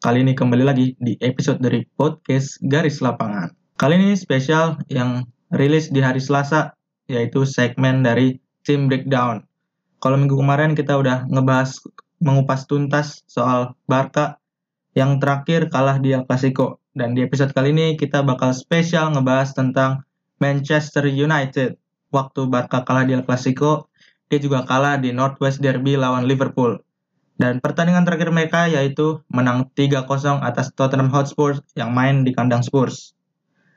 Kali ini kembali lagi di episode dari podcast Garis Lapangan. Kali ini spesial yang rilis di hari Selasa, yaitu segmen dari Team Breakdown. Kalau minggu kemarin kita udah ngebahas mengupas tuntas soal Barca yang terakhir kalah di El Clasico. Dan di episode kali ini kita bakal spesial ngebahas tentang Manchester United. Waktu Barca kalah di El Clasico, dia juga kalah di Northwest Derby lawan Liverpool. Dan pertandingan terakhir mereka yaitu menang 3-0 atas Tottenham Hotspur yang main di kandang Spurs.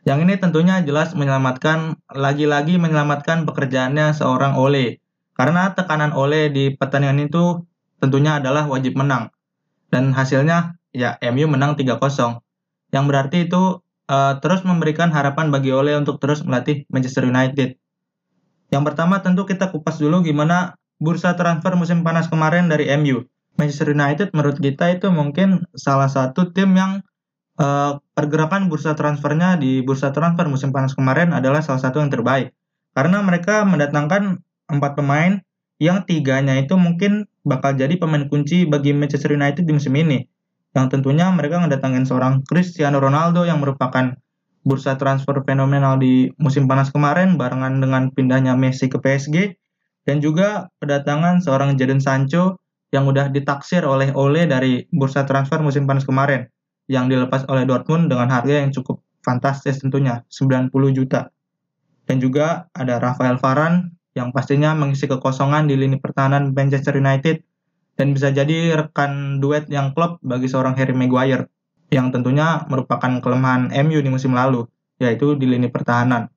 Yang ini tentunya jelas menyelamatkan, lagi-lagi menyelamatkan pekerjaannya seorang Ole. Karena tekanan Ole di pertandingan itu tentunya adalah wajib menang. Dan hasilnya ya MU menang 3-0. Yang berarti itu uh, terus memberikan harapan bagi Ole untuk terus melatih Manchester United. Yang pertama tentu kita kupas dulu gimana bursa transfer musim panas kemarin dari MU. Manchester United menurut kita itu mungkin salah satu tim yang uh, pergerakan bursa transfernya di bursa transfer musim panas kemarin adalah salah satu yang terbaik. Karena mereka mendatangkan empat pemain yang tiganya itu mungkin bakal jadi pemain kunci bagi Manchester United di musim ini. Yang tentunya mereka mendatangkan seorang Cristiano Ronaldo yang merupakan bursa transfer fenomenal di musim panas kemarin barengan dengan pindahnya Messi ke PSG dan juga kedatangan seorang Jadon Sancho yang udah ditaksir oleh Ole dari bursa transfer musim panas kemarin yang dilepas oleh Dortmund dengan harga yang cukup fantastis tentunya 90 juta. Dan juga ada Rafael Varane yang pastinya mengisi kekosongan di lini pertahanan Manchester United dan bisa jadi rekan duet yang klop bagi seorang Harry Maguire yang tentunya merupakan kelemahan MU di musim lalu yaitu di lini pertahanan.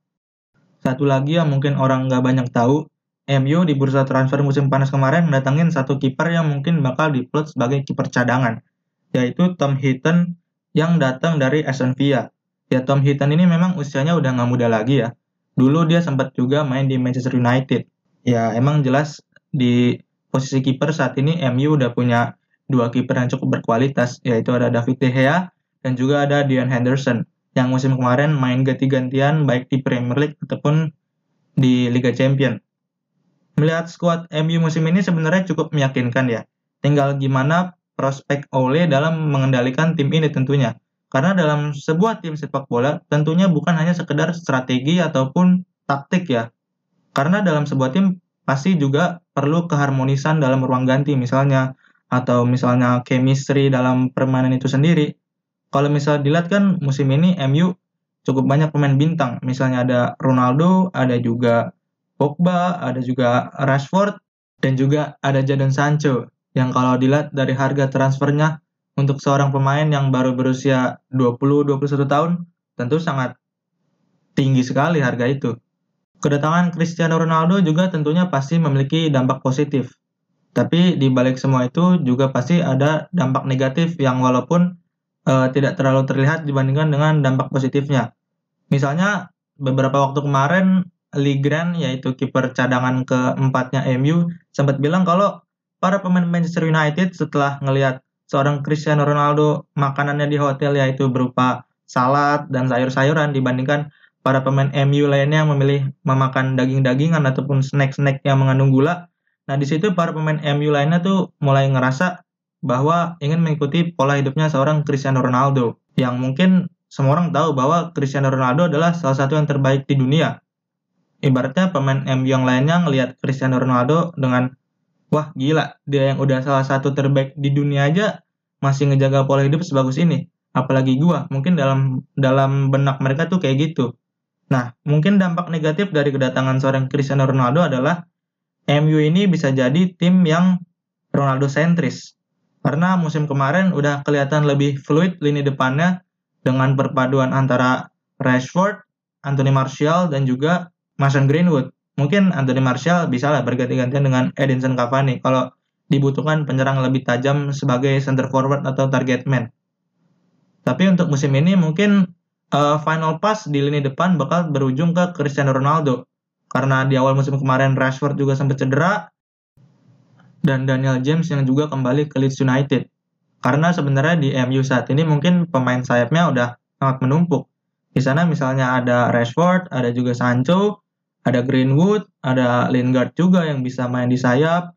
Satu lagi yang mungkin orang nggak banyak tahu MU di bursa transfer musim panas kemarin mendatangin satu kiper yang mungkin bakal diplot sebagai kiper cadangan, yaitu Tom Heaton yang datang dari Aston Villa. Ya Tom Heaton ini memang usianya udah nggak muda lagi ya. Dulu dia sempat juga main di Manchester United. Ya emang jelas di posisi kiper saat ini MU udah punya dua kiper yang cukup berkualitas, yaitu ada David De Gea dan juga ada Dion Henderson yang musim kemarin main ganti-gantian baik di Premier League ataupun di Liga Champions melihat skuad MU musim ini sebenarnya cukup meyakinkan ya. Tinggal gimana prospek Ole dalam mengendalikan tim ini tentunya. Karena dalam sebuah tim sepak bola tentunya bukan hanya sekedar strategi ataupun taktik ya. Karena dalam sebuah tim pasti juga perlu keharmonisan dalam ruang ganti misalnya atau misalnya chemistry dalam permainan itu sendiri. Kalau misalnya dilihat kan musim ini MU cukup banyak pemain bintang. Misalnya ada Ronaldo, ada juga Pogba, ada juga Rashford, dan juga ada Jadon Sancho yang kalau dilihat dari harga transfernya untuk seorang pemain yang baru berusia 20-21 tahun tentu sangat tinggi sekali harga itu. Kedatangan Cristiano Ronaldo juga tentunya pasti memiliki dampak positif. Tapi di balik semua itu juga pasti ada dampak negatif yang walaupun uh, tidak terlalu terlihat dibandingkan dengan dampak positifnya. Misalnya beberapa waktu kemarin Lee Grant yaitu kiper cadangan keempatnya MU sempat bilang kalau para pemain Manchester United setelah ngelihat seorang Cristiano Ronaldo makanannya di hotel yaitu berupa salad dan sayur-sayuran dibandingkan para pemain MU lainnya yang memilih memakan daging-dagingan ataupun snack-snack yang mengandung gula. Nah, di situ para pemain MU lainnya tuh mulai ngerasa bahwa ingin mengikuti pola hidupnya seorang Cristiano Ronaldo yang mungkin semua orang tahu bahwa Cristiano Ronaldo adalah salah satu yang terbaik di dunia ibaratnya pemain MU yang lainnya ngelihat Cristiano Ronaldo dengan wah gila dia yang udah salah satu terbaik di dunia aja masih ngejaga pola hidup sebagus ini. Apalagi gua mungkin dalam dalam benak mereka tuh kayak gitu. Nah mungkin dampak negatif dari kedatangan seorang Cristiano Ronaldo adalah MU ini bisa jadi tim yang Ronaldo sentris. Karena musim kemarin udah kelihatan lebih fluid lini depannya dengan perpaduan antara Rashford, Anthony Martial dan juga Mason Greenwood. Mungkin Anthony Martial bisa lah berganti-gantian dengan Edinson Cavani kalau dibutuhkan penyerang lebih tajam sebagai center forward atau target man. Tapi untuk musim ini mungkin uh, final pass di lini depan bakal berujung ke Cristiano Ronaldo. Karena di awal musim kemarin Rashford juga sempat cedera dan Daniel James yang juga kembali ke Leeds United. Karena sebenarnya di MU saat ini mungkin pemain sayapnya udah sangat menumpuk. Di sana misalnya ada Rashford, ada juga Sancho, ada Greenwood, ada Lingard juga yang bisa main di sayap.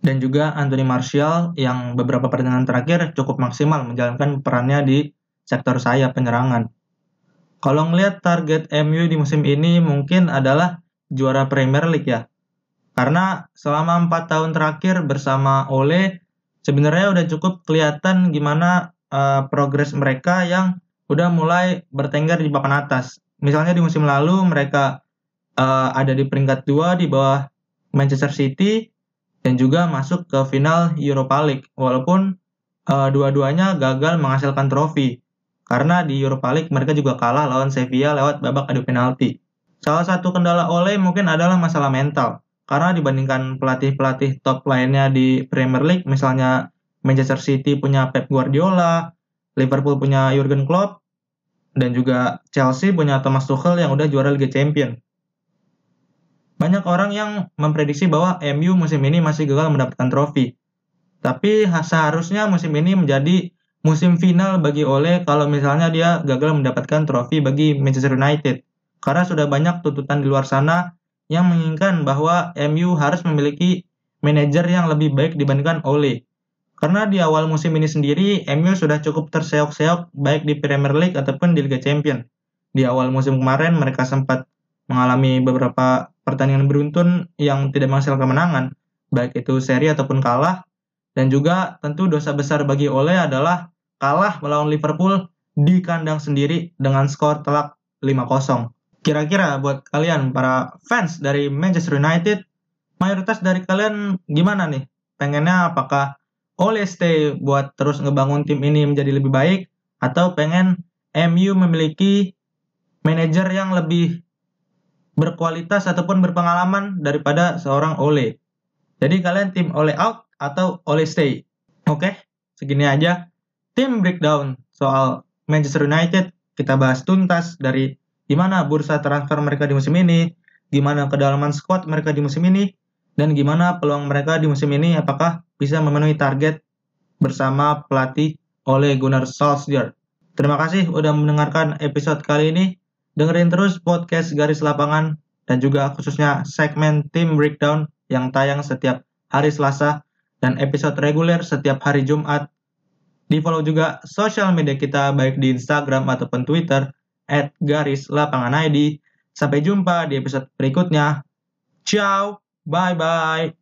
dan juga Anthony Martial yang beberapa pertandingan terakhir cukup maksimal menjalankan perannya di sektor sayap penyerangan. Kalau ngelihat target MU di musim ini mungkin adalah juara Premier League ya. Karena selama empat tahun terakhir bersama Ole, sebenarnya udah cukup kelihatan gimana uh, progres mereka yang udah mulai bertengger di papan atas. Misalnya di musim lalu mereka uh, ada di peringkat dua di bawah Manchester City dan juga masuk ke final Europa League walaupun uh, dua-duanya gagal menghasilkan trofi karena di Europa League mereka juga kalah lawan Sevilla lewat babak adu penalti. Salah satu kendala Ole mungkin adalah masalah mental karena dibandingkan pelatih-pelatih top lainnya di Premier League misalnya Manchester City punya Pep Guardiola, Liverpool punya Jurgen Klopp dan juga Chelsea punya Thomas Tuchel yang udah juara Liga Champions. Banyak orang yang memprediksi bahwa MU musim ini masih gagal mendapatkan trofi. Tapi seharusnya musim ini menjadi musim final bagi Ole kalau misalnya dia gagal mendapatkan trofi bagi Manchester United. Karena sudah banyak tuntutan di luar sana yang menginginkan bahwa MU harus memiliki manajer yang lebih baik dibandingkan Ole. Karena di awal musim ini sendiri, MU sudah cukup terseok-seok baik di Premier League ataupun di Liga Champions. Di awal musim kemarin mereka sempat mengalami beberapa pertandingan beruntun yang tidak menghasilkan kemenangan, baik itu seri ataupun kalah. Dan juga tentu dosa besar bagi Ole adalah kalah melawan Liverpool di kandang sendiri dengan skor telak 5-0. Kira-kira buat kalian para fans dari Manchester United, mayoritas dari kalian gimana nih? Pengennya apakah Ole stay buat terus ngebangun tim ini menjadi lebih baik atau pengen MU memiliki manajer yang lebih berkualitas ataupun berpengalaman daripada seorang Ole. Jadi kalian tim Ole out atau Ole stay. Oke, segini aja. Tim breakdown soal Manchester United kita bahas tuntas dari gimana bursa transfer mereka di musim ini, gimana kedalaman squad mereka di musim ini, dan gimana peluang mereka di musim ini apakah bisa memenuhi target bersama pelatih Ole Gunnar Solskjaer. Terima kasih udah mendengarkan episode kali ini. Dengerin terus podcast Garis Lapangan dan juga khususnya segmen Team Breakdown yang tayang setiap hari Selasa dan episode reguler setiap hari Jumat. Di follow juga sosial media kita baik di Instagram ataupun Twitter at garis lapangan ID. Sampai jumpa di episode berikutnya. Ciao, bye-bye.